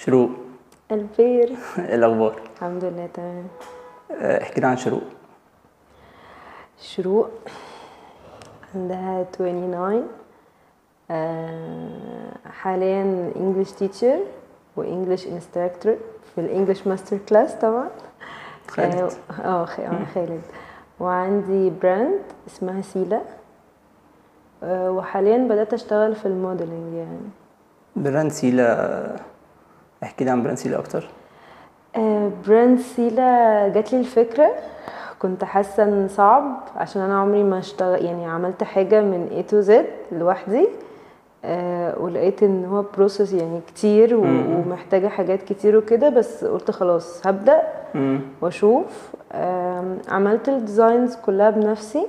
شروق. البير إيه الأخبار؟ الحمد لله تمام. آه، احكي لي عن شروق. شروق عندها 29 آه، حاليا English teacher و English instructor في ال English Master Class طبعا. خالد. آه آه، آه، خالد. وعندي brand اسمها سيلا. وحاليا بدأت أشتغل في ال modeling يعني. brand سيلا احكي لي عن brand سيلا أكتر. آه، brand سيلا جات لي الفكرة كنت حاسة إن صعب عشان أنا عمري ما اشتغل يعني عملت حاجة من A to Z لوحدي آه ولقيت إن هو process يعني كتير و- ومحتاجة حاجات كتير وكده بس قلت خلاص هبدأ امم وأشوف. آم، عملت ال designs كلها بنفسي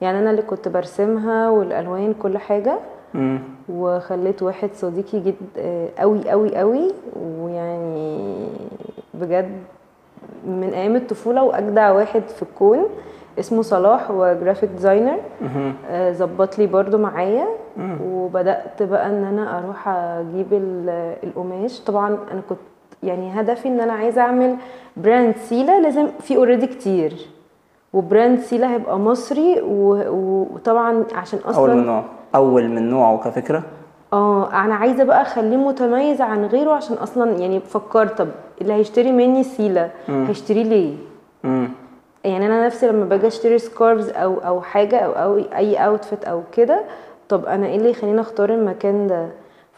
يعني أنا اللي كنت برسمها والألوان كل حاجة. وخليت واحد صديقي جد قوي قوي قوي ويعني بجد من أيام الطفولة وأجدع واحد في الكون اسمه صلاح هو graphic designer آه، ظبط لي برضو معايا. وبدأت بقى إن أنا أروح أجيب ال- القماش. طبعا أنا كنت يعني هدفي إن أنا عايزة أعمل brand سيلا لازم في already كتير. و brand سيلا هيبقى مصري وطبعا عشان أصلا أول من نوع. أول من نوعه كفكرة؟ آه أنا عايزة بقى أخليه متميز عن غيره عشان أصلا يعني فكرت طب اللي هيشتري مني سيلا هيشتري ليه؟ امم يعني أنا نفسي لما باجي أشتري scarves أو أو حاجة أو أو أي outfit أو كده طب أنا إيه اللي يخليني أختار المكان ده؟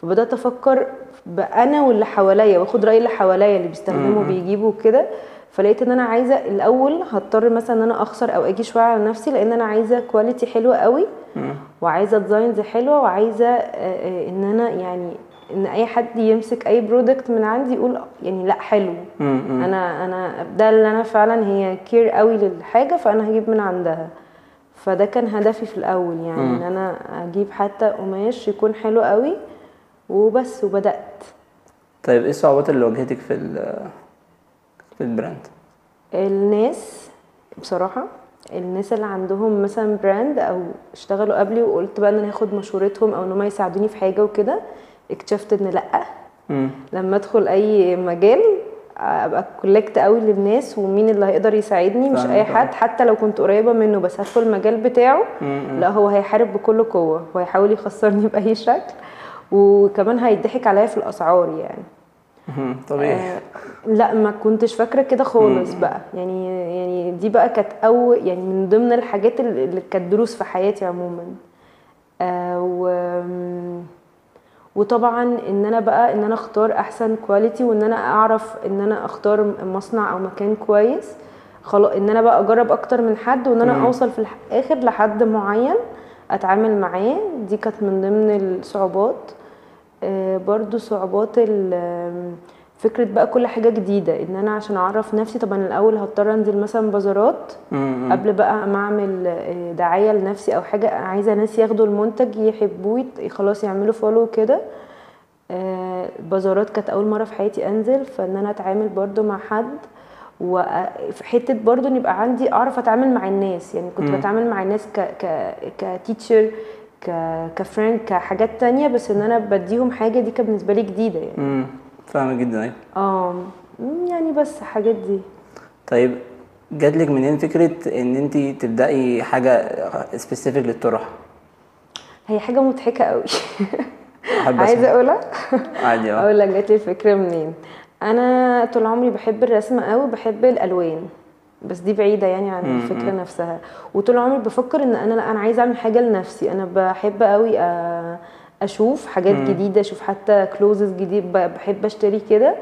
فبدأت أفكر بأنا واللي حواليا وأخد رأي اللي حواليا اللي بيستخدموا بيجيبوا كده. فلقيت إن أنا عايزة الأول هضطر مثلا إن أنا أخسر أو أجي شوية على نفسي لأن أنا عايزة quality حلوة قوي وعايزة designs حلوة وعايزة آه، آه، إن أنا يعني إن أي حد يمسك أي product من عندي يقول يعني لأ حلو. أنا أنا ده اللي أنا فعلا هي care قوي للحاجة فأنا هجيب من عندها. فده كان هدفي في الأول يعني إن أنا أجيب حتى قماش يكون حلو قوي وبس وبدأت. طيب إيه الصعوبات اللي واجهتك في ال brand الناس بصراحة الناس اللي عندهم مثلا brand أو اشتغلوا قبلي وقلت بقى إن أنا هاخد مشورتهم أو إن هم يساعدوني في حاجة وكده اكتشفت إن لأ. امم لما أدخل أي مجال أبقى collect قوي للناس ومين اللي هيقدر يساعدني مش أي. حد حتى لو كنت قريبة منه بس هدخل المجال بتاعه لأ هو هيحارب بكل قوة وهيحاول يخسرني بأي شكل وكمان هيضحك عليا في الأسعار يعني. طبيعي. آه لا ما كنتش فاكرة كده خالص بقى. يعني يعني دي بقى كانت اول يعني من ضمن الحاجات اللي كانت دروس في حياتي عموما. آه و وطبعا إن أنا بقى إن أنا أختار أحسن كواليتي وإن أنا أعرف إن أنا أختار مصنع أو مكان كويس. خلاص إن أنا بقى أجرب أكتر من حد وإن أنا أوصل في الآخر لحد معين أتعامل معاه. دي كانت من ضمن الصعوبات. برضو صعوبات فكرة بقى كل حاجة جديدة. إن أنا عشان أعرف نفسي طبعا الأول هضطر أنزل مثلا بازارات قبل بقى ما أعمل آه، دعاية لنفسي أو حاجة. عايزة ناس ياخدوا المنتج يحبوه خلاص يعملوا فولو كده. آه، بازارات كانت أول مرة في حياتي أنزل فإن أنا أتعامل برضو مع حد. وفي حتة برضو إن يبقى عندي أعرف أتعامل مع الناس. يعني كنت بتعامل مع الناس ك ك كتيتشر ك friend كحاجات تانية بس إن أنا بديهم حاجة دي كانت بالنسبة لي جديدة يعني. امم فاهمة جدا أيوه. آه يعني بس حاجات دي. طيب جاتلك منين فكرة إن أنت تبدأي حاجة specific للطرح؟ هي حاجة مضحكة قوي عايزة أقولها؟ عادي آه. أقول لك جات لي الفكرة منين. أنا طول عمري بحب الرسم قوي بحب الألوان. بس دي بعيدة يعني عن الفكرة نفسها. وطول عمري بفكر إن أنا لأ أنا عايزة أعمل حاجة لنفسي. أنا بحب قوي آه، أشوف حاجات جديدة أشوف حتى clothes جديد بحب أشتري كده.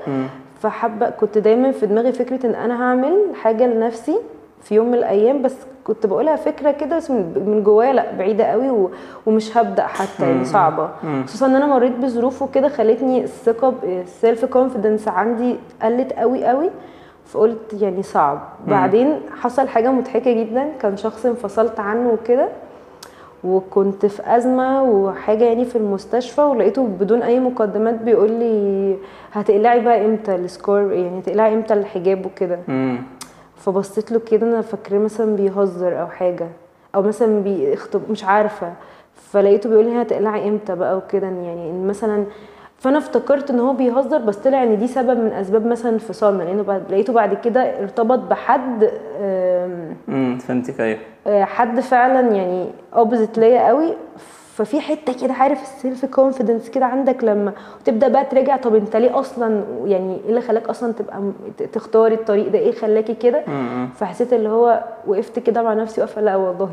فحابة كنت دايما في دماغي فكرة إن أنا هعمل حاجة لنفسي في يوم من الأيام بس كنت بقولها فكرة كده بس من من جوايا لأ بعيدة قوي و- ومش هبدأ حتى يعني صعبة. خصوصا إن أنا مريت بظروف وكده خلتني الثقة ال self-confidence عندي قلت قوي قوي فقلت يعني صعب. بعدين حصل حاجة مضحكة جدا. كان شخص انفصلت عنه وكده وكنت في أزمة وحاجة يعني في المستشفى ولقيته بدون أي مقدمات بيقول لي هتقلعي بقى إمتى السكور؟ يعني هتقلعي إمتى الحجاب وكده. فبصيت له كده أنا فاكراه مثلا بيهزر أو حاجة أو مثلا بيخطب مش عارفة. فلقيته بيقول لي هتقلعي إمتى بقى وكده يعني مثلا فأنا افتكرت إن هو بيهزر بس طلع إن دي سبب من أسباب مثلا انفصالنا لأنه بعد لقيته بعد كده ارتبط بحد امم فهمتك أيوه. آه، حد فعلا يعني opposite ليا قوي. ففي حتة كده عارف ال self-confidence كده عندك لما تبدأ بقى تراجع طب أنت ليه أصلا يعني إيه اللي خلاك أصلا تبقى تختاري الطريق ده؟ إيه خلاكي كده؟ فحسيت اللي هو وقفت كده مع نفسي واقفه لأ والله.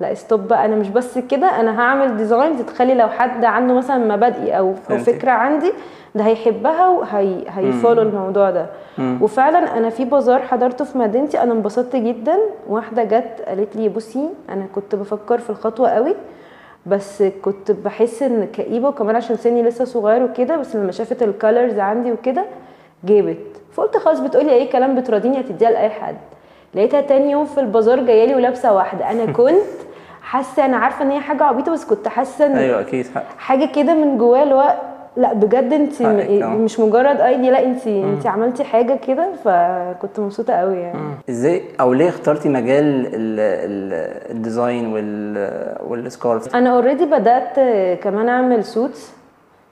لا stop بقى أنا مش بس كده أنا هعمل designs تخلي لو حد عنده مثلا مبادئي أو أو. فكرة عندي ده هيحبها وهي هيفولو الموضوع ده. مم. وفعلا أنا في بازار حضرته في مدينتي أنا انبسطت جدا. واحدة جت قالت لي بصي أنا كنت بفكر في الخطوة قوي بس كنت بحس إن كئيبة وكمان عشان سني لسه صغير وكده بس لما شافت الكالرز عندي وكده جابت. فقلت خلاص بتقولي أي كلام بتراضيني هتديها لأي حد. لقيتها تاني يوم في البازار جاية لي ولابسة واحدة. أنا كنت حاسة أنا عارفة إن هي حاجة عبيطة بس كنت حاسة إن أيوه أكيد. حق. حاجة كده من جواه اللي هو لأ بجد انت حقك، آه. مش مجرد idea لأ انت انت عملتي حاجة كده فكنت مبسوطة قوي يعني. إزاي أو ليه اخترتي مجال ال- ال- ال design وال وال scarf؟ أنا already بدأت كمان أعمل suits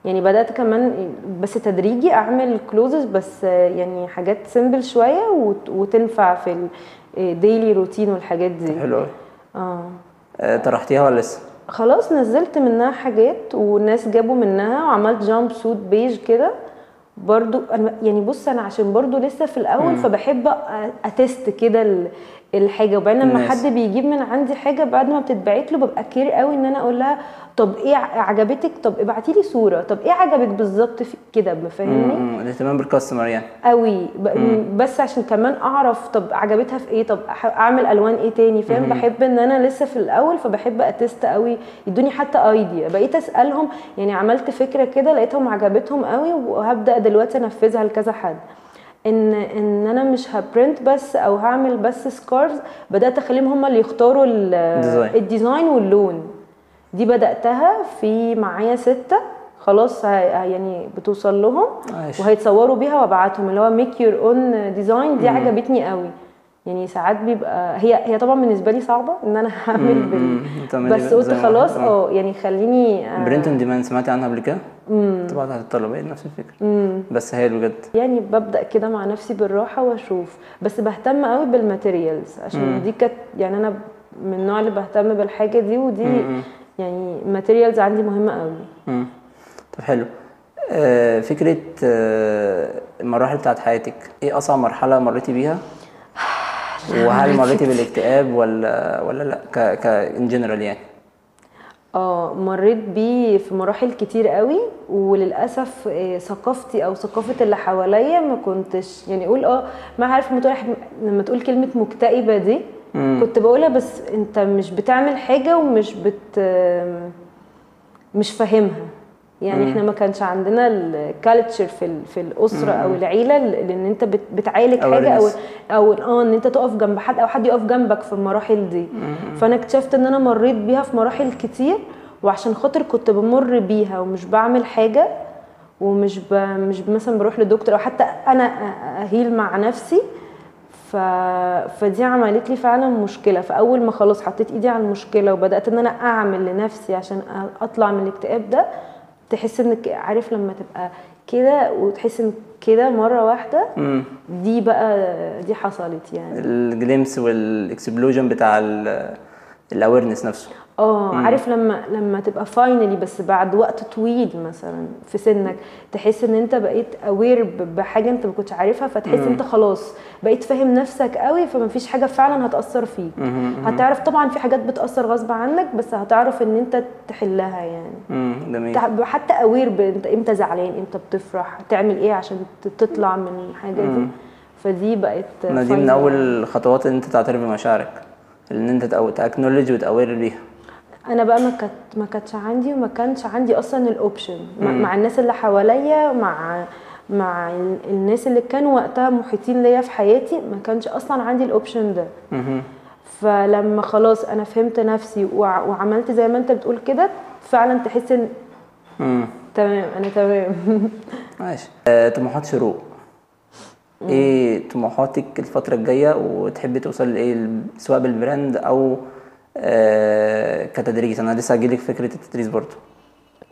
يعني بدأت كمان بس تدريجي أعمل clothes بس يعني حاجات simple شوية وت- وتنفع في ال daily routine والحاجات دي. حلو آه. طرحتيها ولا لسه؟ خلاص نزلت منها حاجات والناس جابوا منها وعملت jumpsuit بيج كده. برضو يعني بص أنا عشان برضو لسه في الأول فبحب أ- ا test كده ال- الحاجة. وبعدين لما. حد بيجيب من عندي حاجة بعد ما بتتبعت له ببقى care قوي إن أنا أقول لها طب إيه عجبتك؟ طب ابعتي لي صورة. طب إيه عجبك بالظبط في كده؟ فاهمني. الاهتمام بال customer يعني. قوي. بس عشان كمان اعرف طب عجبتها في إيه؟ طب اعمل الوان إيه تاني؟ فاهم؟ بحب ان أنا لسه في الأول فبحب أ test قوي. يدوني حتى ايديا بقيت اسألهم يعني عملت فكرة كده لقيتهم عجبتهم قوي وهبدأ دلوقتي انفذها لكذا حد. ان ان أنا مش ه print بس أو هعمل بس scarves بدأت اخليهم هم اللي يختاروا ال- ال design. ال design واللون. دي بدأتها في معايا ستة. خلاص يعني بتوصل لهم عايش. وهيتصوروا بيها وابعتهم اللي هو make your own design دي عجبتني قوي. يعني ساعات بيبقى هي هي طبعا بالنسبة لي صعبة إن أنا هعمل بال... مم. بس قلت خلاص. آه يعني خليني آه، print on demand سمعتي عنها قبل كده؟ طبعا هتطلب هي نفس الفكرة. بس هي بجد يعني ببدأ كده مع نفسي بالراحة وأشوف. بس بهتم قوي بال materials عشان دي كانت يعني أنا من النوع اللي بهتم بالحاجة دي ودي يعني materials عندي مهمة قوي مم. طب حلو آه فكرة آه المراحل بتاعت حياتك إيه أصعب مرحلة مريتي بيها؟ وهل مريتي بالاكتئاب ولا ولا لا ك ك ان جنرال يعني؟ آه مريت بيه في مراحل كتير قوي وللأسف آه، ثقافتي أو ثقافة اللي حواليا ما كنتش يعني أقول آه ما عارف لما تقول لما تقول كلمة مكتئبة دي كنت بقولها بس انت مش بتعمل حاجة ومش بت مش فاهمها. يعني إحنا ما كانش عندنا الكالتشر في ال- في الأسرة أو العيلة لأن انت بت- بتعالج حاجة أو. أو آه إن انت تقف جنب حد أو حد يقف جنبك في المراحل دي. فأنا اكتشفت إن أنا مريت بيها في مراحل كتير وعشان خاطر كنت بمر بيها ومش بعمل حاجة ومش ب... مش مثلا بروح لدكتور أو حتى أنا أهيل مع نفسي. ف... فدي عملت لي فعلا مشكلة. فأول ما خلاص حطيت إيدي على المشكلة وبدأت إن أنا أعمل لنفسي عشان أطلع من الاكتئاب ده تحس إنك عارف لما تبقى كده وتحس إن كده مرة واحدة مم. دي بقى دي حصلت يعني. ال glimpse وال explosion بتاع ال awareness نفسه. آه عارف لما لما تبقى finally بس بعد وقت طويل مثلا في سنك تحس إن أنت بقيت aware بحاجة أنت ما كنتش عارفها فتحس أنت خلاص بقيت فاهم نفسك قوي فما فيش حاجة فعلا هتأثر فيك. هتعرف طبعا في حاجات بتأثر غصب عنك بس هتعرف إن أنت تحلها يعني. جميل. حتى aware أنت إمتى زعلان إمتى بتفرح تعمل إيه عشان تطلع من الحاجة دي؟ فدي بقت دي من. أول الخطوات إن أنت تعترف بمشاعرك إن أنت ت acknowledge وت aware بيها أنا بقى ما كانت ما كانتش عندي وما كانش عندي أصلا ال option مع, الناس اللي حواليا مع مع ال- الناس اللي كانوا وقتها محيطين ليا في حياتي ما كانش أصلا عندي ال option ده. فلما خلاص أنا فهمت نفسي وع- وعملت زي ما أنت بتقول كده فعلا تحس إن تمام أنا تمام. ماشي. آه، طموحات شروق. إيه طموحاتك الفترة الجاية؟ وتحبي توصل لإيه؟ سواء بال brand أو كتدريس أنا لسه هجيلك فكرة التدريس برضو.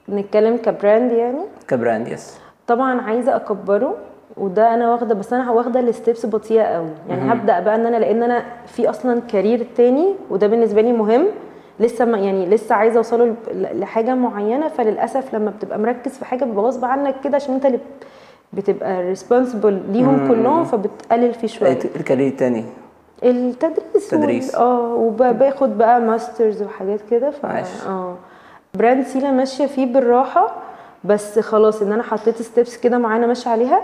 نتكلم ك brand يعني؟ ك brand yes طبعا عايزة أكبره وده أنا واخدة بس أنا واخدة ال steps بطيئة قوي. يعني هبدأ بقى إن أنا لأن أنا في أصلا career تاني وده بالنسبة لي مهم. لسه ما يعني لسه عايزة أوصله لحاجة معينة. فللأسف لما بتبقى مركز في حاجة بيبقى غصب عنك كده عشان أنت اللي بتبقى responsible ليهم كلهم فبتقلل فيه شوية. ال career التاني. التدريس تدريس. آه وباخد بقى masters وحاجات كده ف. آه. brand سيلا ماشية فيه بالراحة بس خلاص إن أنا حطيت steps كده معينة ماشيه عليها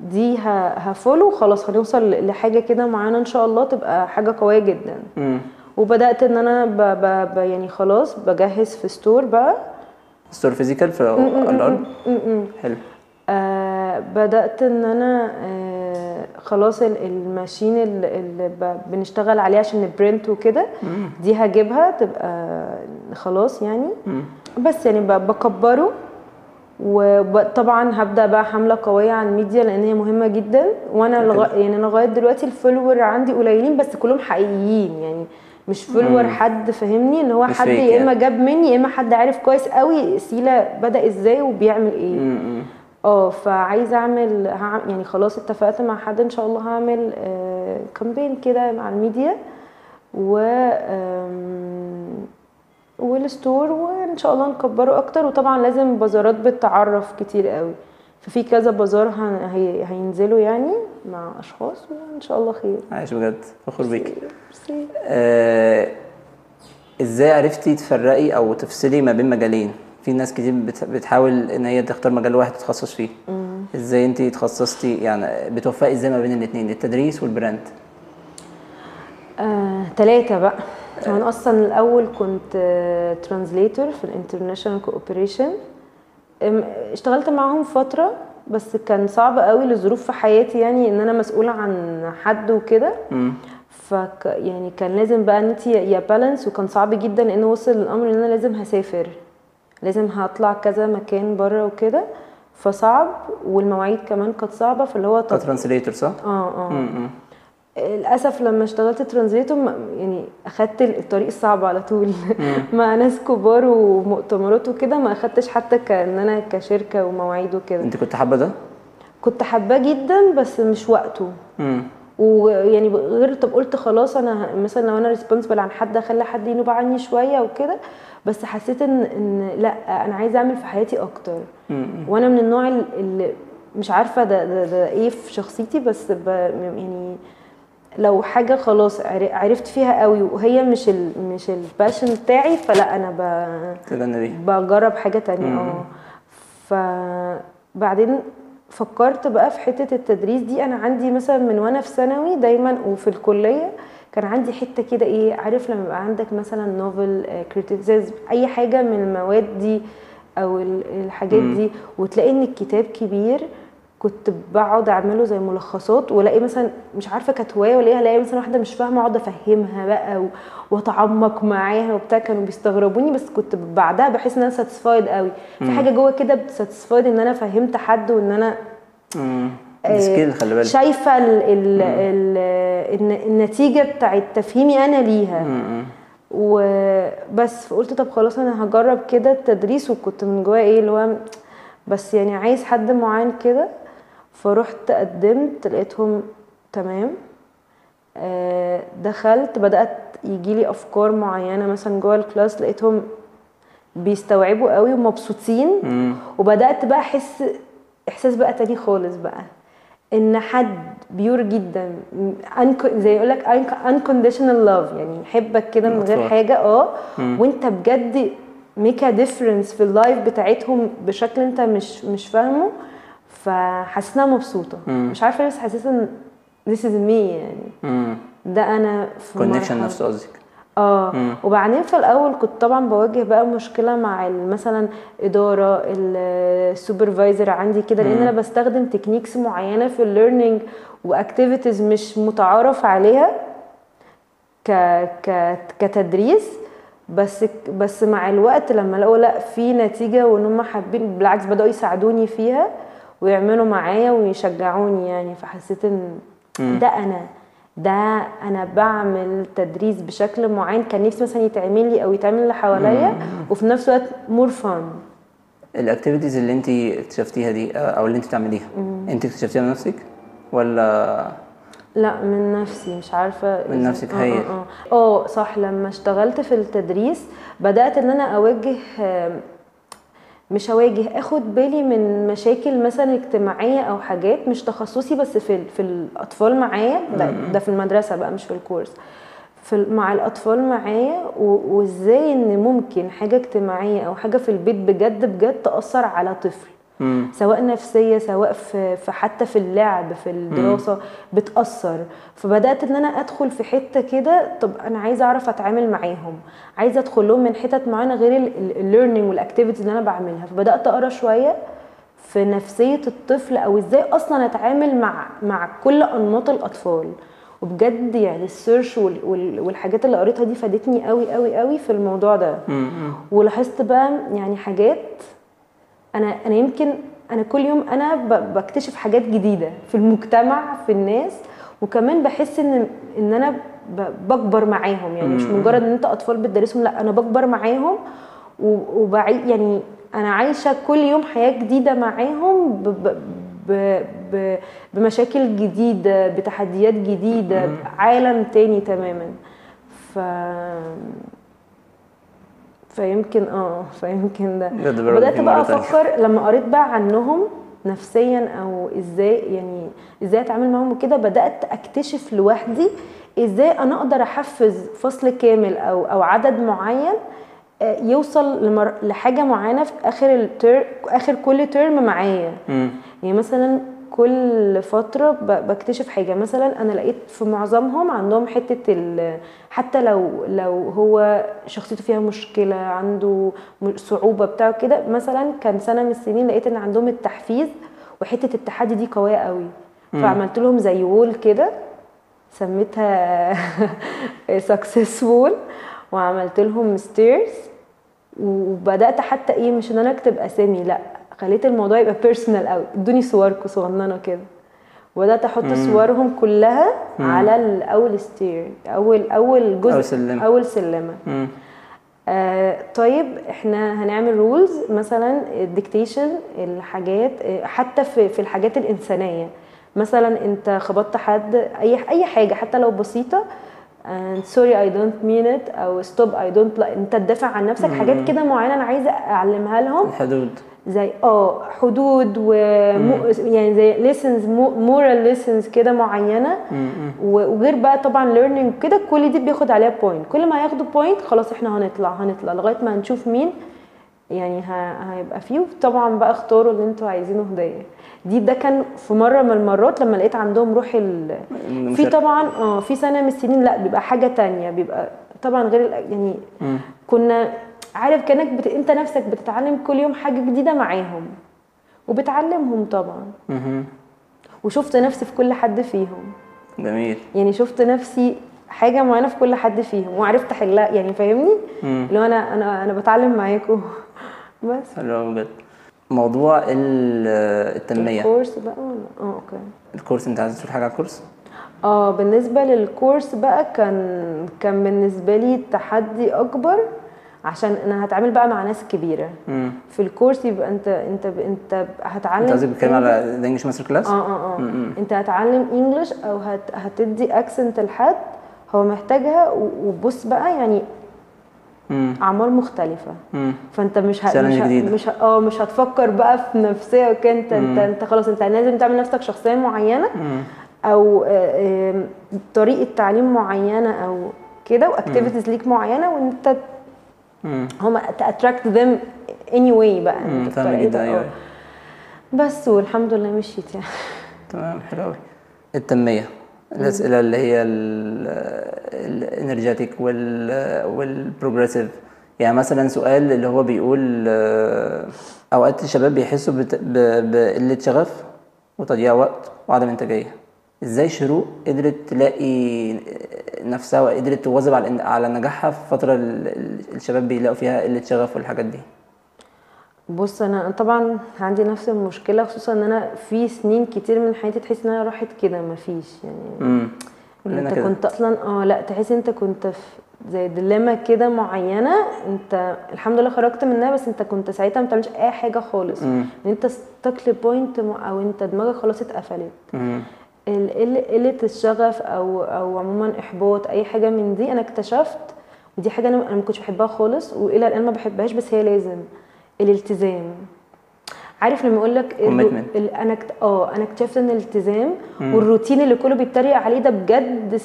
دي ه follow خلاص هنوصل لحاجة كده معينة إن شاء الله تبقى حاجة قوية جدا. امم وبدأت إن أنا ب ب ب يعني خلاص بجهز في store بقى. store physical في الأرض حلو. آه بدأت إن أنا آه خلاص ال- ال machine ال- اللي بنشتغل عليها عشان ال print وكده دي هجيبها تبقى خلاص يعني. بس يعني بكبره وطبعا هبدأ بقى حملة قوية على الميديا لأن هي مهمة جدا. وأنا لغا يعني أنا لغاية دلوقتي ال followers عندي قليلين بس كلهم حقيقيين يعني. مش followers حد فاهمني؟ اللي هو حد يا إما يعني. جاب مني يا إما حد عارف كويس قوي سيلا بدأ إزاي وبيعمل إيه. امم آه فعايزة أعمل يعني خلاص اتفقت مع حد إن شاء الله هعمل آه campaign كده مع الميديا و وال store وإن شاء الله نكبره أكتر. وطبعا لازم بازارات بتتعرف كتير قوي. ففي كذا بازار هي- هينزلوا يعني مع أشخاص وإن شاء الله خير. عايش بجد. فخور بيك. آه، إزاي عرفتي تفرقي أو تفصلي ما بين مجالين؟ في ناس كتير بت- بتحاول إن هي تختار مجال واحد تتخصص فيه. إزاي انت تخصصتي؟ يعني بتوفقي إزاي ما بين الاثنين التدريس والبراند. آه، تلاتة بقى. أنا أصلا الأول كنت translator في ال international cooperation اشتغلت معاهم فترة بس كان صعب قوي لظروف في حياتي يعني إن أنا مسؤولة عن حد وكده. فك يعني كان لازم بقى إن انت يا balance وكان صعب جدا لأن وصل الامر إن أنا لازم هسافر. لازم هطلع كذا مكان بره وكده فصعب والمواعيد كمان كانت صعبة فاللي هو طب ك translator صح؟ آه آه. للأسف لما اشتغلت translator يعني أخدت الطريق الصعب على طول. مع ناس كبار ومؤتمرات وكده ما أخدتش حتى كان أنا كشركة ومواعيد وكده. أنت كنت حابة ده؟ كنت حباه جدا بس مش وقته. ويعني غير طب قلت خلاص أنا مثلا لو أنا ريسبونسبل عن حد أخلي حد ينوب عني شوية وكده بس حسيت إن إن لأ أنا عايزة أعمل في حياتي أكتر. وأنا من النوع ال- اللي مش عارفة ده ده, ده إيه في شخصيتي بس يعني لو حاجة خلاص عر- عرفت فيها قوي وهي مش ال مش ال passion بتاعي فلأ أنا ب بجرب حاجة تانية. آه. فبعدين فكرت بقى في حتة التدريس دي أنا عندي مثلا من وأنا في ثانوي دايما وفي الكلية كان عندي حتة كده إيه عارف لما يبقى عندك مثلا novel criticism أي حاجة من المواد دي أو ال- الحاجات. دي وتلاقي إن الكتاب كبير كنت بقعد أعمله زي ملخصات وألاقي مثلا مش عارفة كانت هواية ولا إيه ألاقي مثلا واحدة مش فاهمة أقعد أفهمها بقى وأتعمق معاها وبتاع كانوا بيستغربوني بس كنت بعدها بحس إن أنا satisfied قوي. في حاجة جوه كده بت satisfied إن أنا فهمت حد وإن أنا امم آه، skill خلي بالك. شايفة ال ال ال الن- النتيجة بتاعت تفهيمي أنا ليها. وبس فقلت طب خلاص أنا هجرب كده التدريس وكنت من جوايا إيه اللي هو بس يعني عايز حد معين كده. فرحت قدمت لقيتهم تمام. آه، دخلت بدأت يجيلي أفكار معينة مثلا جوه ال class لقيتهم بيستوعبوا قوي ومبسوطين. وبدأت بقى أحس إحساس بقى تاني خالص بقى. إن حد pure جدا زي يقول لك unconditional love يعني يحبك كده من غير. حاجة آه. وأنت بجد make a difference في ال life بتاعتهم بشكل أنت مش مش فاهمه. أنا مبسوطة. مم. مش عارفة ليه بس حسيت إن this is me يعني. امم ده أنا في connection نفسه قصدك؟ آه. مم. وبعدين في الأول كنت طبعا بواجه بقى مشكلة مع مثلا إدارة ال supervisor عندي كده لأن أنا بستخدم techniques معينة في ال learning و activities مش متعارف عليها ك ك كتدريس. بس بس مع الوقت لما لقوا لأ في نتيجة وإن هم حابين بالعكس بدأوا يساعدوني فيها ويعملوا معايا ويشجعوني يعني. فحسيت إن ده أنا ده أنا بعمل تدريس بشكل معين كان نفسي مثلا يتعمل لي أو يتعمل اللي حواليا وفي نفس الوقت more fun ال activities اللي أنت اكتشفتيها دي آه، أو اللي أنت بتعمليها أنت اكتشفتيها من نفسك؟ ولا لا من نفسي مش عارفة من نفسك، آه هايل. آه آه. آه صح لما اشتغلت في التدريس بدأت إن أنا اواجه آم، مش اواجه آخد بالي من مشاكل مثلا اجتماعية أو حاجات مش تخصصي بس في في الأطفال معايا. ده, ده في المدرسة بقى مش في الكورس. في مع الأطفال معايا وإزاي إن ممكن حاجة اجتماعية أو حاجة في البيت بجد بجد تأثر على طفل. مم. سواء نفسية سواء في, في حتى في اللعب في الدراسة بتأثر. فبدأت إن أنا أدخل في حتة كده طب أنا عايزة أعرف أتعامل معاهم. عايزة أدخل لهم من حتت معينة غير ال learning وال activities اللي أنا بعملها. فبدأت أقرأ شوية في نفسية الطفل أو إزاي أصلا أتعامل مع مع كل أنماط الأطفال. وبجد يعني ال search وال- وال- والحاجات اللي قريتها دي فادتني قوي قوي قوي في الموضوع ده. مم. ولاحظت بقى يعني حاجات أنا أنا يمكن أنا كل يوم أنا بكتشف حاجات جديدة في المجتمع في الناس وكمان بحس إن إن أنا بكبر معاهم. يعني مش مجرد إن أنت أطفال بتدرسهم لأ أنا بكبر معاهم وبعي يعني أنا عايشة كل يوم حياة جديدة معاهم ب ب ب ب بمشاكل جديدة بتحديات جديدة عالم تاني تماما. ف فيمكن آه فيمكن ده بدات بقى. أفكر لما قريت بقى عنهم نفسيا أو إزاي يعني إزاي أتعامل معاهم وكده بدأت أكتشف لوحدي إزاي أنا أقدر أحفز فصل كامل أو أو عدد معين آه، يوصل لمر... لحاجة معينة في آخر التر... آخر كل ترم معايا. يعني مثلا كل فترة بكتشف حاجة. مثلا أنا لقيت في معظمهم عندهم حتة ال- حتى لو لو هو شخصيته فيها مشكلة عنده صعوبة بتاع كده. مثلا كان سنة من السنين لقيت إن عندهم التحفيز وحتة التحدي دي قوية قوي. فعملت لهم زي wall كده سميتها success wall وعملت لهم stairs وبدأت حتى إيه مش إن أنا أكتب أسامي لأ. خليت الموضوع يبقى personal قوي ادوني صوركم صغننة كده. وبدأت أحط صورهم كلها على ال- أول stair اول أول جزء أول سلمة. أول سلمة. مم. آه طيب إحنا هنعمل rules مثلا ال dictation الحاجات آه، حتى في في الحاجات الإنسانية. مثلا أنت خبطت حد اي أي حاجة حتى لو بسيطة and sorry I don't mean it أو stop I don't like أنت تدافع عن نفسك حاجات كده معينة أنا عايزة أعلمها لهم. الحدود. زي آه حدود و يعني زي lessons moral lessons كده معينة. وغير بقى طبعا learning كده كل دي بياخد عليها point كل ما هياخدوا point خلاص إحنا هنطلع هنطلع لغاية ما هنشوف مين يعني هيبقى فيه. طبعا بقى اختاروا اللي أنتوا عايزينه هدية. دي ده كان في مرة من المرات لما لقيت عندهم روح ال... في. طبعا آه في سنة من السنين لأ بيبقى حاجة تانية بيبقى طبعا غير يعني. كنا عارف كأنك بت... انت نفسك بتتعلم كل يوم حاجة جديدة معاهم. وبتعلمهم طبعا. وشفت نفسي في كل حد فيهم. جميل. يعني شفت نفسي حاجة معينة في كل حد فيهم. وعرفت احلها يعني فاهمني. اللي هو أنا أنا أنا بتعلم معاكم بس. حلو بجد. موضوع ال- التنمية. الكورس بقى ولا؟ آه أوكي. الكورس أنت عايز تقول حاجة على الكورس؟ آه بالنسبة للكورس بقى كان كان بالنسبة لي تحدي أكبر. عشان أنا هتعامل بقى مع ناس كبيرة مم. في الكورس يبقى أنت أنت أنت هتعلم أنت قصدك بتتكلم على ال English master class؟ آه آه آه أنت هتعلم English أو هت هتدي accent لحد هو محتاجها و- وبص بقى يعني مم. أعمار مختلفة مم. فأنت مش ه... مش ه... مش ه... آه مش هتفكر بقى في نفسية وكده أنت أنت أنت خلاص أنت لازم تعمل نفسك شخصية معينة مم. أو آه، طريقة تعليم معينة أو كده و activities ليك معينة وأنت مم. هم to attract them anyway بقى. مم. انت فاهم بطريقة- جدا أيوه. آه. بس والحمد لله مشيت يعني. تمام حلو قوي التنمية. الأسئلة اللي هي ال energetic وال وال progressive يعني مثلا سؤال اللي هو بيقول آه، أوقات الشباب بيحسوا بت- ب- بقلة شغف وتضييع وقت وعدم إنتاجية. إزاي شروق قدرت تلاقي نفسها وقدرت تواظب على على نجاحها في فترة ال- ال- الشباب بيلاقوا فيها قلة شغف والحاجات دي؟ بص أنا طبعا عندي نفس المشكلة خصوصا إن أنا في سنين كتير من حياتي تحس إن أنا راحت كده مفيش يعني. امم أنت كده. كنت أصلا آه لأ تحس أنت كنت في زي ديليما كده معينة أنت الحمد لله خرجت منها بس أنت كنت ساعتها ما بتعملش أي حاجة خالص. مم. إن أنت ستك لبوينت أو أنت دماغك خلاص اتقفلت. قلة الشغف أو أو عموما إحباط أي حاجة من دي أنا اكتشفت ودي حاجة أنا ما كنتش بحبها خالص وإلى الآن ما بحبهاش بس هي لازم الالتزام عارف لما أقول لك. أنا آه أنا اكتشفت إن الالتزام والروتين اللي كله بيتريق عليه ده بجد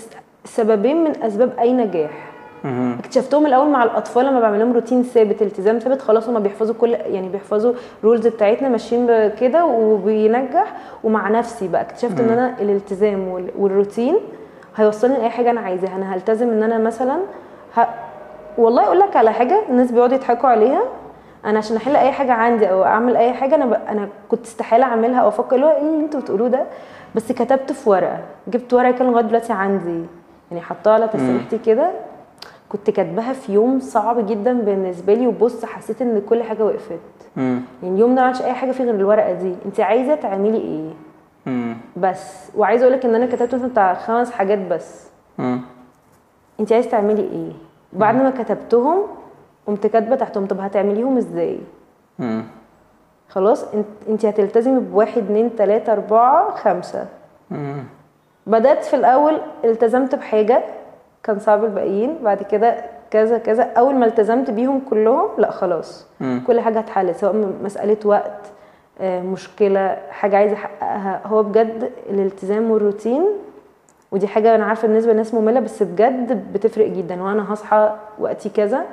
سببين من أسباب أي نجاح. اكتشفتهم الأول مع الأطفال لما بعمل لهم روتين ثابت التزام ثابت خلاص هما بيحفظوا كل يعني بيحفظوا رولز بتاعتنا ماشيين كده وبينجح. ومع نفسي بقى اكتشفت إن أنا الالتزام وال- والروتين هيوصلني لأي حاجة أنا عايزاها. أنا هلتزم إن أنا مثلا ه... والله أقول لك على حاجة الناس بيقعدوا يضحكوا عليها. أنا عشان أحل أي حاجة عندي أو أعمل أي حاجة أنا ب... أنا كنت استحالة أعملها أو أفكر اللي هو إيه اللي أنتوا بتقولوه ده. بس كتبت في ورقة. جبت ورقة كان لغاية دلوقتي عندي. يعني حطها على تسريحتي كده. كنت كاتباها في يوم صعب جدا بالنسبة لي وبص حسيت إن كل حاجة وقفت. مم. يعني اليوم ده ما عملتش أي حاجة فيه غير الورقة دي. انت عايزة تعملي إيه؟ مم. بس. وعايزة أقول لك إن أنا كتبت مثلا بتاع خمس حاجات بس. مم. انت عايزة تعملي إيه؟ بعد ما كتبتهم قمت كاتبة تحتهم طب هتعمليهم إزاي؟ مم. خلاص. أنت أنت هتلتزمي بواحد اتنين تلاتة أربعة خمسة. مم. بدأت في الأول التزمت بحاجة. كان صعب الباقيين. بعد كده كذا كذا. أول ما التزمت بيهم كلهم لأ خلاص. مم. كل حاجة اتحلت سواء مسألة وقت آه، مشكلة حاجة عايزة أحققها. هو بجد الالتزام والروتين ودي حاجة أنا عارفة بالنسبة للناس مملة بس بجد بتفرق جدا. وأنا هصحى وقتي كذا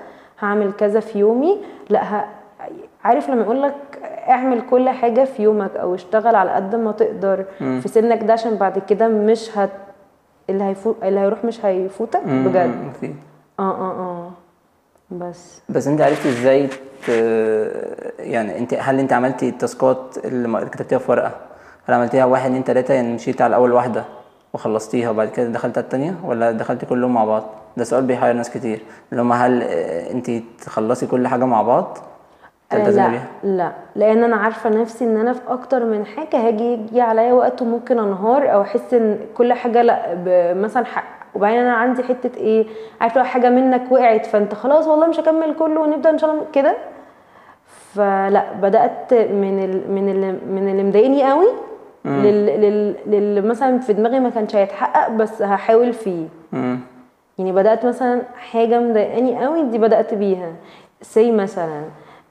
هعمل كذا في يومي. لأ ه... عارف لما يقول لك اعمل كل حاجة في يومك أو اشتغل على قد ما تقدر في سنك ده عشان بعد كده مش هت اللي هيفوت اللي هيروح مش هيفوتك. بجد. آه آه آه. بس. بس أنت عرفتي إزاي ت... يعني أنت هل أنت عملتي التاسكات اللي كتبتيها في ورقة؟ هل عملتيها واحد اتنين تلاتة؟ يعني مشيتي على اول واحدة وخلصتيها وبعد كده دخلت على التانية؟ ولا دخلتي كلهم مع بعض؟ ده سؤال بيحير ناس كتير. اللي هم هل أنت تخلصي كل حاجة مع بعض؟ تلتزمي لا بيها؟ لا. لأن أنا عارفة نفسي إن أنا في أكتر من حاجة هاجي يجي عليا وقت وممكن أنهار أو أحس إن كل حاجة لا مثلا حق وبعدين أنا عندي حتة إيه عارف لو حاجة منك وقعت فأنت خلاص والله مش هكمل كله ونبدأ إن شاء الله كده؟ فلا بدأت من ال من ال من اللي مضايقني قوي لل, لل, لل مثلا في دماغي ما كانش هيتحقق بس هحاول فيه. مم. يعني بدأت مثلا حاجة مضايقاني قوي دي بدأت بيها. say مثلا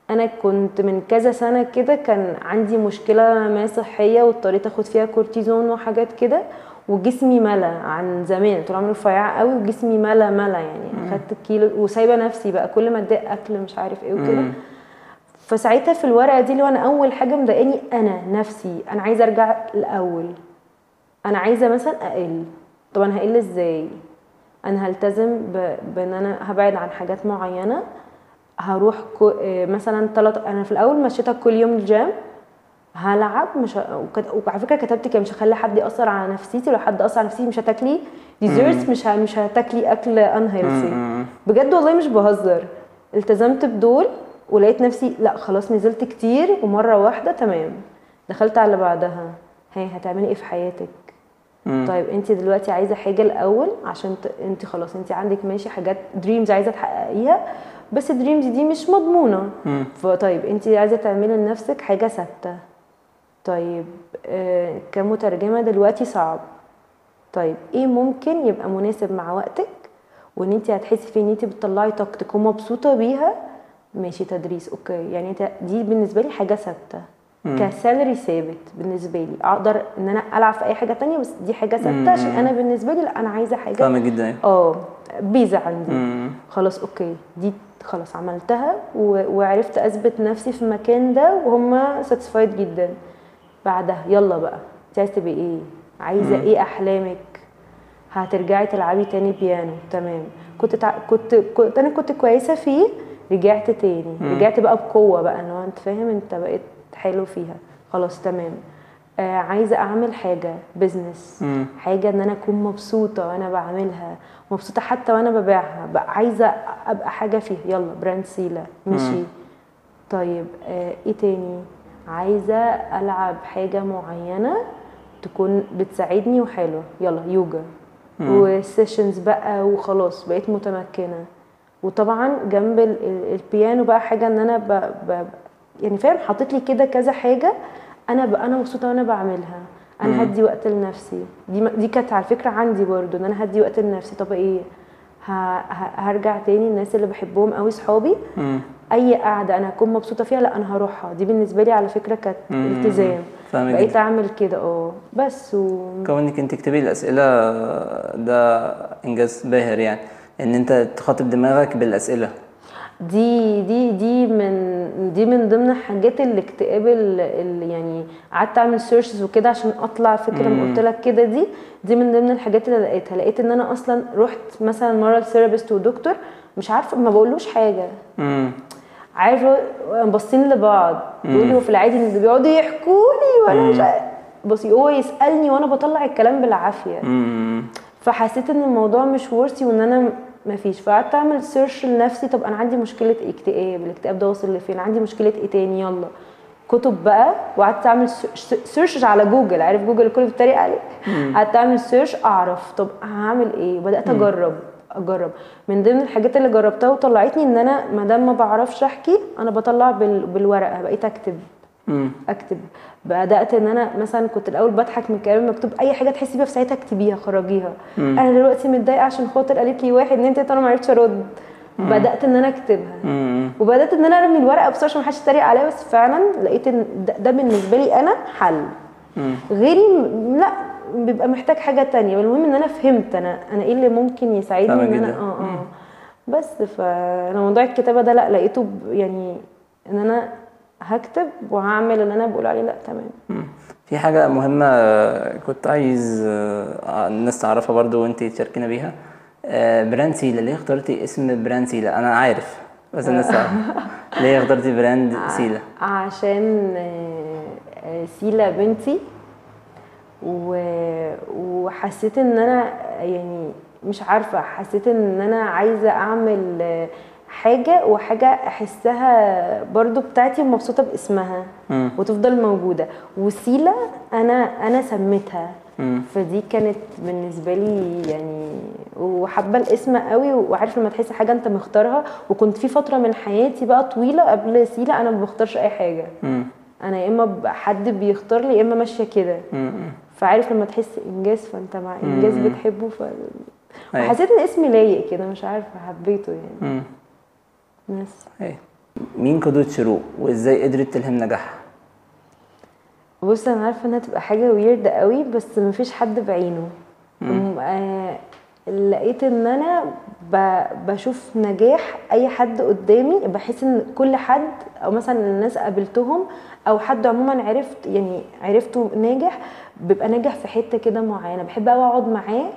أنا كنت من كذا سنة كده كان عندي مشكلة ما صحية واضطريت آخد فيها كورتيزون وحاجات كده وجسمي ملأ عن زمان طول عمري رفيعه قوي وجسمي ملأ ملأ يعني. أخدت كيلو وسايبة نفسي بقى كل ما أتضايق أكل مش عارف إيه وكده. فساعتها في الورقة دي اللي هو أنا أول حاجة مضايقاني أنا نفسي أنا عايزة أرجع الأول. أنا عايزة مثلا أقل. طب أنا هقل إزاي؟ أنا هلتزم ب... بإن أنا هبعد عن حاجات معينة هروح كو... آه، مثلا ثلاث أنا في الأول مشيتها كل يوم الجيم هلعب مش ه... وعلى فكرة كتبت كده مش هخلي حد يأثر على نفسيتي لو حد أثر على نفسيتي مش هتاكلي desserts مش ه... مش هتاكلي أكل unhealthy. بجد والله مش بهزر. التزمت بدول ولقيت نفسي لأ خلاص نزلت كتير ومرة واحدة تمام. دخلت على اللي بعدها. هي هتعملي إيه في حياتك؟ مم. طيب أنت دلوقتي عايزة حاجة الأول عشان ت... أنت خلاص أنت عندك ماشي حاجات dreams عايزة تحققيها بس ال dreams دي مش مضمونة. مم. فطيب انت عايزة تعملي لنفسك حاجة ثابتة. طيب آه كمترجمة دلوقتي صعب. طيب إيه ممكن يبقى مناسب مع وقتك وان انت هتحسي فيه ان انت بتطلعي طاقتك ومبسوطة بيها؟ ماشي تدريس أوكي. يعني انت دي بالنسبة لي حاجة ثابتة. ك salary ثابت بالنسبة لي. أقدر ان أنا العب في اي حاجة تانية بس دي حاجة ثابتة عشان أنا بالنسبة لي لا أنا عايزة حاجة. فاهمة جدا. آه base عندي. مم. خلاص أوكي. دي خلاص عملتها. وعرفت أثبت نفسي في المكان ده وهم satisfied جدا. بعدها يلا بقى انت عايزه تبقي إيه؟ عايزة إيه أحلامك؟ هترجعي تلعبي تاني بيانو. تمام. كنت تع... كنت كنت أنا كنت كويسة فيه رجعت تاني. رجعت بقى بقوة بقى ان انت فاهم؟ انت بقيت حلو فيها. خلاص تمام. آه عايزة أعمل حاجة business مم. حاجة إن أنا أكون مبسوطة وأنا بعملها. مبسوطة حتى وأنا ببيعها. بقى عايزة أبقى حاجة فيها. يلا brand سيلا. مشي طيب آه إيه تاني؟ عايزة ألعب حاجة معينة تكون بتساعدني وحلوة. يلا يوجا. وسيشنز بقى وخلاص. بقيت متمكنة. وطبعا جنب ال- ال- البيانو بقى حاجة إن أنا ب... ب... يعني فاهم؟ حاطط لي كده كذا حاجة أنا ب... أنا مبسوطة وأنا بعملها. أنا هدي وقت لنفسي. دي دي كانت على فكرة عندي برضو إن أنا هدي وقت لنفسي. طب إيه؟ ه... ه... هرجع تاني الناس اللي بحبهم قوي صحابي. أي قعدة أنا هكون مبسوطة فيها لأ أنا هروحها. دي بالنسبة لي على فكرة كانت. التزام. بقيت جدا. أعمل كده آه. بس و... كونك أنت تكتبي الأسئلة ده إنجاز باهر يعني. إن أنت تخاطب دماغك بالأسئلة. دي دي دي من دي من ضمن حاجات الاكتئاب اللي يعني قعدت أعمل searches وكده عشان أطلع فكرة ما قلت لك كده دي دي من ضمن الحاجات اللي لقيتها. لقيت إن أنا أصلا رحت مثلا مرة ل therapist ودكتور مش عارفة ما بقولوش حاجة. امم عارفه باصين لبعض. بيقولوا هو في العادي إن بيقعدوا يحكوا لي وأنا مش بصي هو يسألني وأنا بطلع الكلام بالعافية. امم فحسيت إن الموضوع مش worthy وإن أنا مفيش فقعدت أعمل search لنفسي طب أنا عندي مشكلة اكتئاب الاكتئاب ده واصل لفين؟ عندي مشكلة إيه تاني؟ يلا. كتب بقى وقعدت أعمل search على جوجل. عارف جوجل الكل بيتريق عليه؟ قعدت أعمل سيرش أعرف. طب هعمل إيه؟ وبدأت أجرب أجرب. من ضمن الحاجات اللي جربتها وطلعتني إن أنا ما دام ما بعرفش أحكي أنا بطلع بال- بالورقة. بقيت أكتب. أكتب. بدأت إن أنا مثلا كنت الأول بضحك من الكلام المكتوب أي حاجة تحسي بيها في ساعتها اكتبيها خرجيها. أنا دلوقتي متضايقة عشان خاطر قالت لي واحد اتنين تلاته أنا ما عرفتش أرد. بدأت إن أنا أكتبها. امم وبدأت إن أنا أرمي الورقة بس عشان ما حدش يتريق عليا بس فعلا لقيت إن ده, ده بالنسبة لي أنا حل. غيري لا بيبقى محتاج حاجة تانية. المهم إن أنا فهمت أنا أنا إيه اللي ممكن يساعدني إن أنا. آه آه. بس فأنا موضوع الكتابة ده لأ لقيته يعني إن أنا هكتب وهعمل اللي أنا بقول عليه. لأ تمام. في حاجة مهمة آه، كنت عايز آه، الناس تعرفها برضو وأنت تشاركينا بيها. آه، brand سيلا ليه اخترتي اسم brand سيلا؟ أنا عارف بس الناس تعرف. ليه اخترتي براند سيلا؟ عشان آه، آه، سيلا بنتي. وحسيت إن أنا يعني مش عارفة حسيت إن أنا عايزة أعمل آه، حاجة وحاجة أحسها برضو بتاعتي ومبسوطة باسمها. وتفضل موجودة وسيلا أنا أنا سميتها. فدي كانت بالنسبة لي يعني وحابة الاسم قوي وعارف لما تحس حاجة أنت مختارها وكنت في فترة من حياتي بقى طويلة قبل سيلا أنا ما بختارش أي حاجة. أنا يا إما حد بيختار لي يا إما ماشية كده. فعارف لما تحس إنجاز فأنت مع إنجاز. بتحبه ف أيوة. وحسيت إن اسمي لايق كده مش عارفة حبيته يعني بس أيوة. مين قدوة شروق؟ وإزاي قدرت تلهم نجاحها؟ بص أنا عارفة إنها تبقى حاجة ويرد قوي بس مفيش حد بعينه. آه لقيت إن أنا بشوف نجاح أي حد قدامي بحس إن كل حد أو مثلا الناس قابلتهم أو حد عموما عرفت يعني عرفته ناجح بيبقى ناجح في حتة كده معينة. بحب قوي أقعد معاه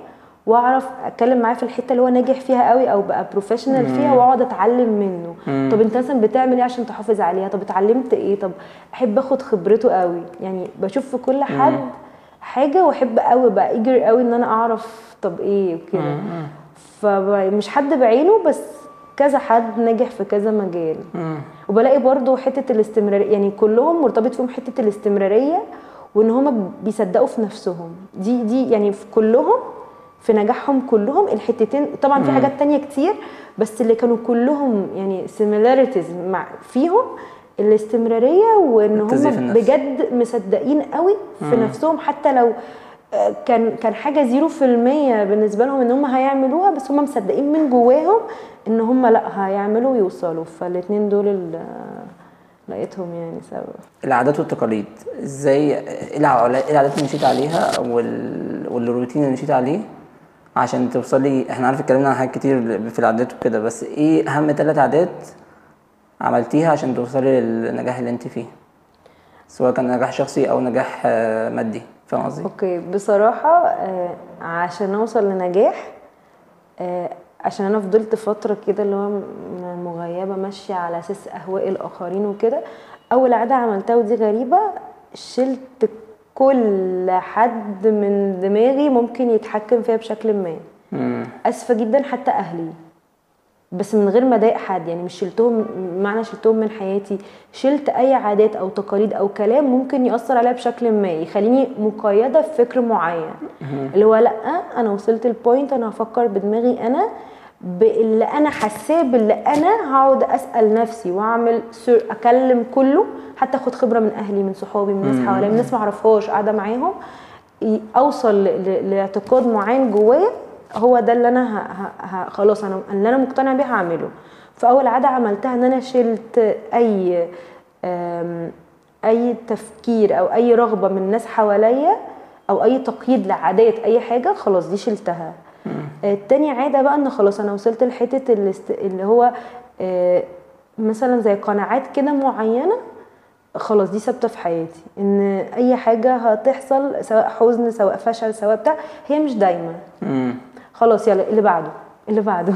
واعرف اتكلم معاه في الحته اللي هو ناجح فيها قوي أو بقى بروفيشنال فيها واقعد اتعلم منه. طب انت مثلا بتعمل إيه عشان تحافظ عليها؟ طب اتعلمت إيه؟ طب احب اخد خبرته قوي. يعني بشوف في كل حد حاجة واحب قوي بقى ايجر قوي ان أنا اعرف طب إيه وكده. فمش حد بعينه بس كذا حد ناجح في كذا مجال. مم. وبلاقي برضو حتة الاستمرارية يعني كلهم مرتبط فيهم حتة الاستمرارية وإن هما بيصدقوا في نفسهم. دي دي يعني في كلهم في نجاحهم كلهم الحتتين. طبعا في حاجات تانية كتير بس اللي كانوا كلهم يعني similarities مع فيهم الاستمرارية وإن هم. بجد مصدقين قوي في نفسهم. حتى لو آه، كان كان حاجة زيرو في المية بالنسبة لهم إن هم هيعملوها بس هم مصدقين من جواهم إن هم لأ هيعملوا ويوصلوا. فالاتنين دول اللي لقيتهم يعني سبب. العادات والتقاليد. إزاي الع- العادات اللي مشيت عليها وال... والروتين اللي مشيت عليه؟ عشان توصلي إحنا عارف اتكلمنا عن حاجات كتير في العادات وكده بس إيه اهم ثلاث عادات عملتيها عشان توصلي للنجاح اللي انت فيه؟ سواء كان نجاح شخصي أو نجاح آه، مادي. فاهم قصدي؟ أوكي. بصراحة آه، عشان اوصل لنجاح آه، عشان أنا فضلت فترة كده اللي هو مغيبة ماشية على أساس أهواء الآخرين وكده أول عادة عملتها ودي غريبة شلت كل حد من دماغي ممكن يتحكم فيها بشكل ما. آسفة جدا حتى أهلي. بس من غير ما أضايق حد يعني مش شلتهم معنى شلتهم من حياتي. شلت أي عادات أو تقاليد أو كلام ممكن يأثر عليا بشكل ما يخليني مقيدة في فكر معين. اللي هو لأ أنا وصلت البوينت أنا هفكر بدماغي أنا. باللي أنا حاساه باللي أنا هقعد أسأل نفسي وأعمل سر أكلم كله حتى آخد خبرة من أهلي من صحابي من ناس حواليا من ناس ما اعرفهاش قاعدة معاهم أوصل لاعتقاد معين جوايا هو ده اللي أنا ه... ه... ه... خلاص أنا اللي أنا مقتنعه بيه هعمله. فاول عادة عملتها إن أنا شلت أي أم... أي تفكير أو أي رغبة من الناس حواليا أو أي تقييد لعادات أي حاجة خلاص دي شلتها. تاني عادة بقى إن خلاص أنا وصلت لحتة. اللي هو آه، مثلا زي قناعات كده معينة خلاص دي ثابتة في حياتي إن أي حاجة هتحصل سواء حزن سواء فشل سواء بتاع هي مش دايما. خلاص يلا اللي بعده اللي بعده.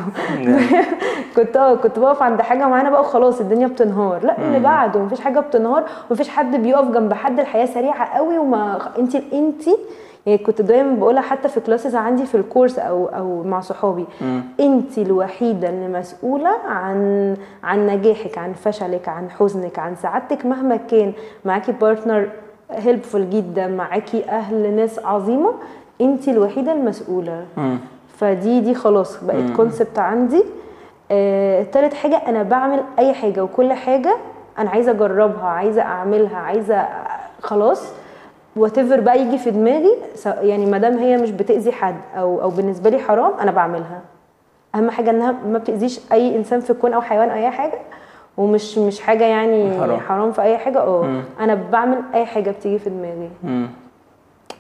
كنت آه كنت بقف عند حاجة معينة بقى وخلاص الدنيا بتنهار لا اللي بعده مفيش حاجة بتنهار ومفيش حد بيقف جنب حد الحياة سريعة قوي وما انت انت يعني كنت دايما بقولها حتى في كلاسز عندي في الكورس أو أو مع صحابي. أنت الوحيدة اللي مسؤولة عن عن نجاحك عن فشلك عن حزنك عن سعادتك مهما كان. معاكي partner helpful جدا معاكي أهل ناس عظيمة. أنت الوحيدة المسؤولة. مم. فدي دي خلاص بقت concept عندي. آه، تالت حاجة أنا بعمل أي حاجة وكل حاجة أنا عايزة أجربها عايزة أعملها عايزة خلاص. What بقى يجي في دماغي يعني ما دام هي مش بتأذي حد أو أو بالنسبة لي حرام أنا بعملها. أهم حاجة إنها ما بتأذيش أي إنسان في الكون أو حيوان أو أي حاجة ومش مش حاجة يعني حرام. حرام في أي حاجة آه. أنا بعمل أي حاجة بتيجي في دماغي. مم.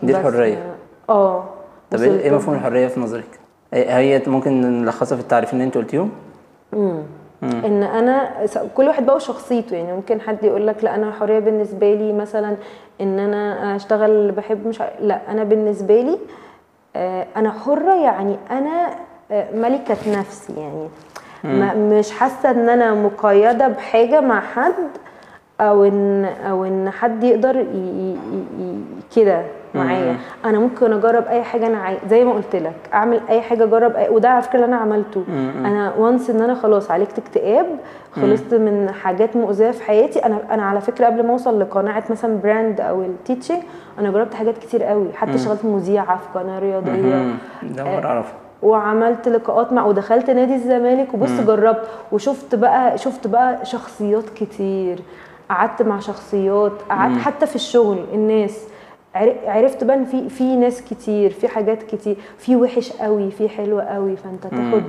دي الحرية. آه. طب إيه إيه مفهوم الحرية في نظرك؟ هي هي ممكن نلخصها في التعريفين اللي أنت قلتيهم؟ إن أنا كل واحد بقى وشخصيته. يعني ممكن حد يقول لك لا أنا حرية بالنسبة لي مثلا إن أنا أشتغل اللي بحب مش لا أنا بالنسبة لي آه، أنا حرة يعني أنا آه، ملكة نفسي يعني. ما مش حاسة إن أنا مقيدة بحاجة مع حد أو إن أو إن حد يقدر كده معايا. أنا ممكن أجرب أي حاجة أنا عايز زي ما قلت لك أعمل أي حاجة أجرب أي... وده على فكرة اللي أنا عملته. أنا once إن أنا خلاص عالجت اكتئاب خلصت من حاجات مؤذية في حياتي. أنا أنا على فكرة قبل ما أوصل لقناعة مثلا brand أو ال teaching أنا جربت حاجات كتير قوي. حتى اشتغلت مذيعة في قناة رياضية. مم. ده مرة أعرفه. وعملت لقاءات مع ودخلت نادي الزمالك وبص جربت. وشفت بقى شفت بقى شخصيات كتير. قعدت مع شخصيات قعدت حتى في الشغل الناس. عر- عرفت بقى إن في في ناس كتير في حاجات كتير. في وحش قوي في حلو قوي فأنت تاخد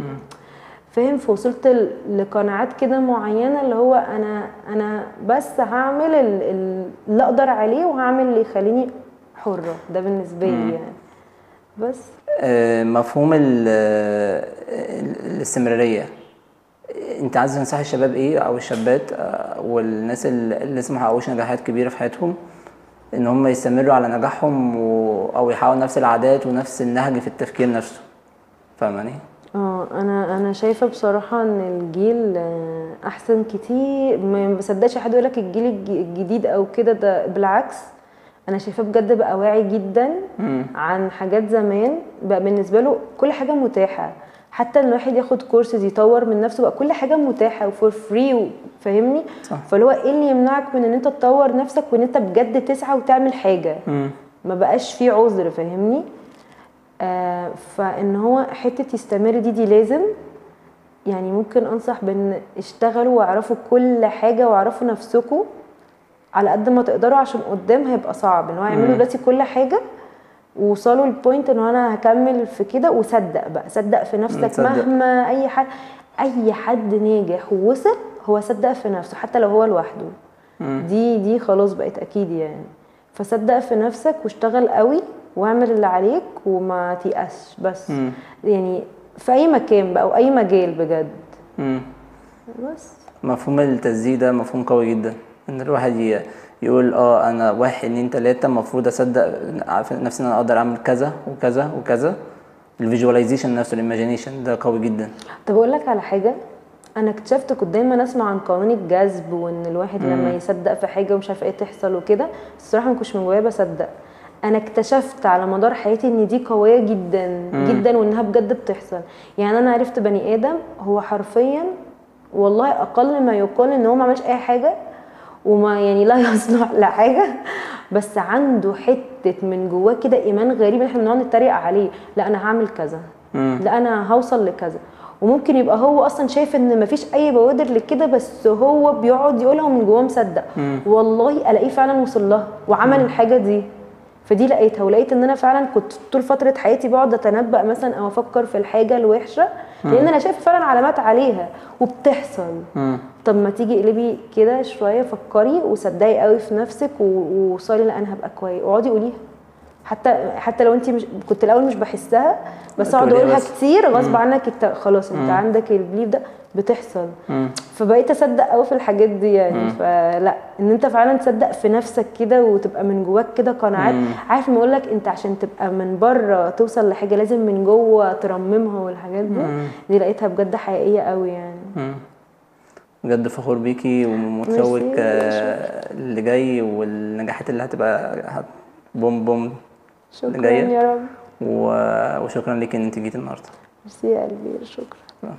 فاهم؟ فوصلت لقناعات كده معينة اللي هو أنا أنا بس هعمل ال- ال- اللي أقدر عليه وهعمل اللي يخليني حره ده بالنسبة لي يعني. بس. آه، مفهوم ال- ال- الاستمرارية. انت عايز تنصح الشباب إيه أو الشابات آه، والناس اللي لسه ما حققوش نجاحات كبيرة في حياتهم ان هم يستمروا على نجاحهم و... أو يحققوا نفس العادات ونفس النهج في التفكير نفسه. فاهماني؟ آه أنا أنا شايفة بصراحة ان الجيل آه، احسن كتير. ما بصدقش حد يقول لك الجيل الج- الجديد أو كده ده بالعكس. أنا شايفاه بجد بقى واعي جدا عن حاجات زمان بقى بالنسبة له كل حاجة متاحة. حتى إن الواحد ياخد كورسز يطور من نفسه بقى كل حاجة متاحة و for free فاهمني. فاللي هو إيه اللي يمنعك من إن أنت تطور نفسك وإن أنت بجد تسعى وتعمل حاجة. ما بقاش فيه عذر فاهمني؟ آه فإن هو حتة يستمر دي دي لازم. يعني ممكن أنصح بإن اشتغلوا واعرفوا كل حاجة واعرفوا نفسكم على قد ما تقدروا عشان قدام هيبقى صعب. إن هو يعملوا دلوقتي كل حاجة ووصلوا لل point إن أنا هكمل في كده وصدق بقى. صدق في نفسك تصدق. مهما أي حد أي حد ناجح ووصل هو صدق في نفسه حتى لو هو لوحده. دي دي خلاص بقت أكيد يعني. فصدق في نفسك واشتغل قوي واعمل اللي عليك وما تيأسش بس. مم. يعني في أي مكان بقى واي مجال بجد. مم. بس. مفهوم التسديد ده مفهوم قوي جدا إن الواحد يقول آه أنا واحد اتنين تلاتة المفروض أصدق نفسي إن أنا أقدر أعمل كذا وكذا وكذا. ال visualization نفسه ال imagination ده قوي جدا. طب أقول لك على حاجة. أنا اكتشفت كنت دايما أسمع عن قانون الجذب وإن الواحد لما يصدق في حاجة ومش عارفه إيه تحصل وكده الصراحة ما كنتش من جوايا بصدق. أنا اكتشفت على مدار حياتي إن دي قوية جدا جدا وإنها بجد بتحصل. يعني أنا عرفت بني آدم هو حرفيا والله أقل ما يقال إن هو ما عملش أي حاجة وما يعني لا يصلح لحاجة. بس عنده حتة من جواه كده إيمان غريب إحنا بنقعد نتريق عليه. لا أنا هعمل كذا. لا أنا هوصل لكذا. وممكن يبقى هو أصلا شايف إن مفيش أي بوادر لكده بس هو بيقعد يقولها ومن جواه مصدق. والله ألاقيه فعلا وصل لها وعمل الحاجة دي. فدي لقيتها ولقيت إن أنا فعلا كنت طول فترة حياتي بقعد أتنبأ مثلا أو أفكر في الحاجة الوحشة. لأن أنا شايفة فعلا علامات عليها وبتحصل. مم. طب ما تيجي اقلبي كده شوية فكري وصدقي قوي في نفسك ووصلي لا أنا هبقى كويس. اقعدي قوليها. حتى حتى لو انت مش كنت الأول مش بحسها بس أقعد أقولها. كتير غصب عنك انت خلاص انت عندك البليف ده بتحصل. مم. فبقيت أصدق قوي في الحاجات دي يعني. فلا إن أنت فعلا تصدق في نفسك كده وتبقى من جواك كده قناعات. عارف ما أقول لك أنت عشان تبقى من بره توصل لحاجة لازم من جوه ترممها والحاجات دي دي لقيتها بجد حقيقية قوي يعني. مم. بجد فخور بيكي ومتشوق آه، اللي جاي والنجاحات اللي هتبقى هت بوم بوم. شكرا جاية؟ يا رب. وشكرا ليك إن أنت جيتي النهارده. ميرسي يا قلبي شكرا.